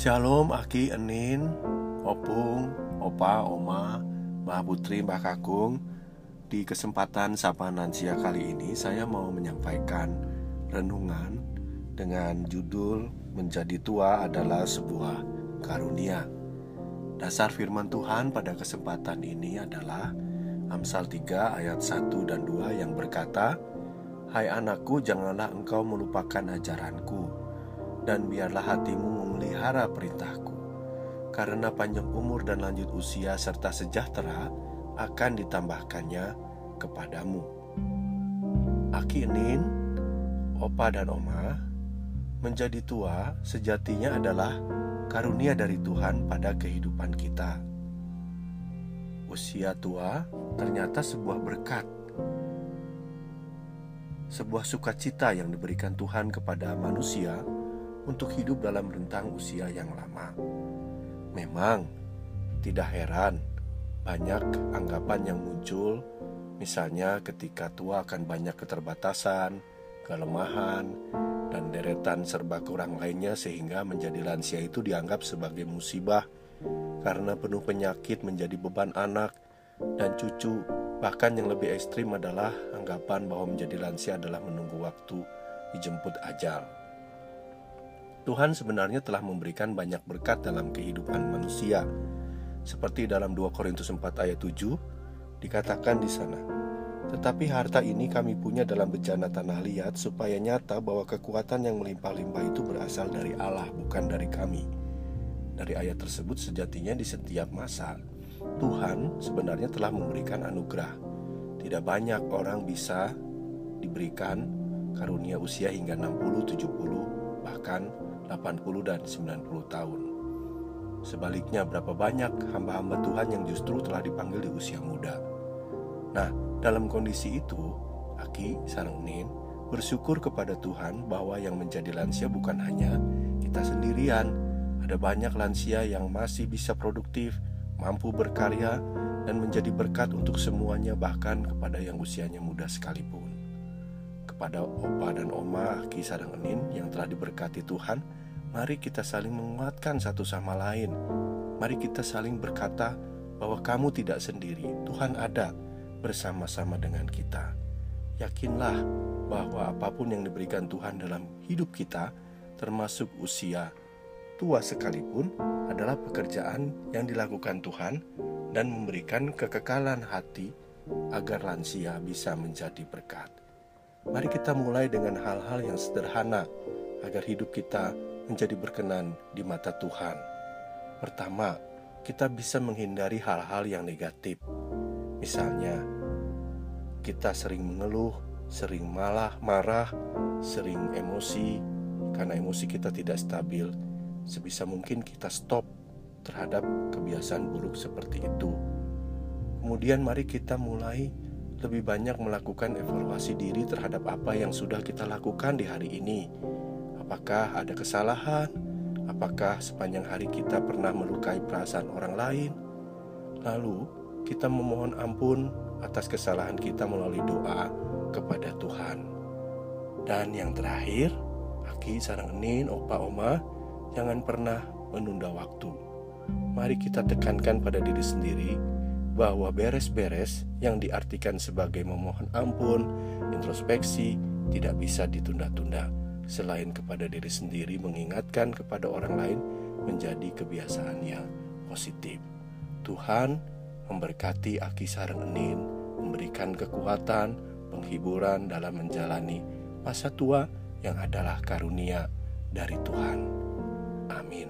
Shalom Aki Enin Opung, Opa, Oma, Mbah Putri, Mbah Kakung. Di kesempatan Sapa Nansia kali ini Saya mau menyampaikan renungan Dengan judul Menjadi tua adalah sebuah karunia. Dasar firman Tuhan pada kesempatan ini adalah Amsal 3 ayat 1 dan 2 yang berkata Hai anakku janganlah engkau melupakan ajaranku Dan biarlah hatimu memelihara perintahku karena panjang umur dan lanjut usia serta sejahtera akan ditambahkannya kepadamu. Aki Enin, Opa dan Oma, menjadi tua sejatinya adalah karunia dari Tuhan pada kehidupan kita. Usia tua ternyata sebuah berkat, sebuah sukacita yang diberikan Tuhan kepada manusia untuk hidup dalam rentang usia yang lama. Memang tidak heran banyak anggapan yang muncul misalnya ketika tua akan banyak keterbatasan, kelemahan, dan deretan serba kurang lainnya sehingga menjadi lansia itu dianggap sebagai musibah karena penuh penyakit menjadi beban anak dan cucu. Bahkan yang lebih ekstrim adalah anggapan bahwa menjadi lansia adalah menunggu waktu dijemput ajal. Tuhan sebenarnya telah memberikan banyak berkat dalam kehidupan manusia. Seperti dalam 2 Korintus 4 ayat 7 dikatakan di sana. Tetapi harta ini kami punya dalam bejana tanah liat supaya nyata bahwa kekuatan yang melimpah-limpah itu berasal dari Allah bukan dari kami. Dari ayat tersebut sejatinya di setiap masa Tuhan sebenarnya telah memberikan anugerah. Tidak banyak orang bisa diberikan karunia usia hingga 60, 70, bahkan 80 dan 90 tahun. Sebaliknya berapa banyak hamba-hamba Tuhan yang justru telah dipanggil di usia muda. Nah, dalam kondisi itu, Aki Sarangnin bersyukur kepada Tuhan bahwa yang menjadi lansia bukan hanya kita sendirian. Ada banyak lansia yang masih bisa produktif, mampu berkarya, dan menjadi berkat untuk semuanya bahkan kepada yang usianya muda sekalipun. Kepada opa dan oma Aki Sarangnin yang telah diberkati Tuhan, Mari kita saling menguatkan satu sama lain. Mari kita saling berkata bahwa kamu tidak sendiri, Tuhan ada bersama-sama dengan kita. Yakinlah bahwa apa pun yang diberikan Tuhan dalam hidup kita, termasuk usia tua sekalipun, adalah pekerjaan yang dilakukan Tuhan dan memberikan kekekalan hati agar lansia bisa menjadi berkat. Mari kita mulai dengan hal-hal yang sederhana agar hidup kita menjadi berkenan di mata Tuhan. Pertama, kita bisa menghindari hal-hal yang negatif. Misalnya, kita sering mengeluh, sering malah marah, sering emosi karena emosi kita tidak stabil. Sebisa mungkin kita stop terhadap kebiasaan buruk seperti itu. Kemudian mari kita mulai lebih banyak melakukan evaluasi diri terhadap apa yang sudah kita lakukan di hari ini Apakah ada kesalahan? Apakah sepanjang hari kita pernah melukai perasaan orang lain? Lalu kita memohon ampun atas kesalahan kita melalui doa kepada Tuhan. Dan yang terakhir, Aki, Sarang Enin, Opa, Oma, jangan pernah menunda waktu. Mari kita tekankan pada diri sendiri bahwa beres-beres yang diartikan sebagai memohon ampun, introspeksi, tidak bisa ditunda-tunda selain kepada diri sendiri mengingatkan kepada orang lain menjadi kebiasaan yang positif. Tuhan memberkati Aki Enin, memberikan kekuatan, penghiburan dalam menjalani masa tua yang adalah karunia dari Tuhan. Amin.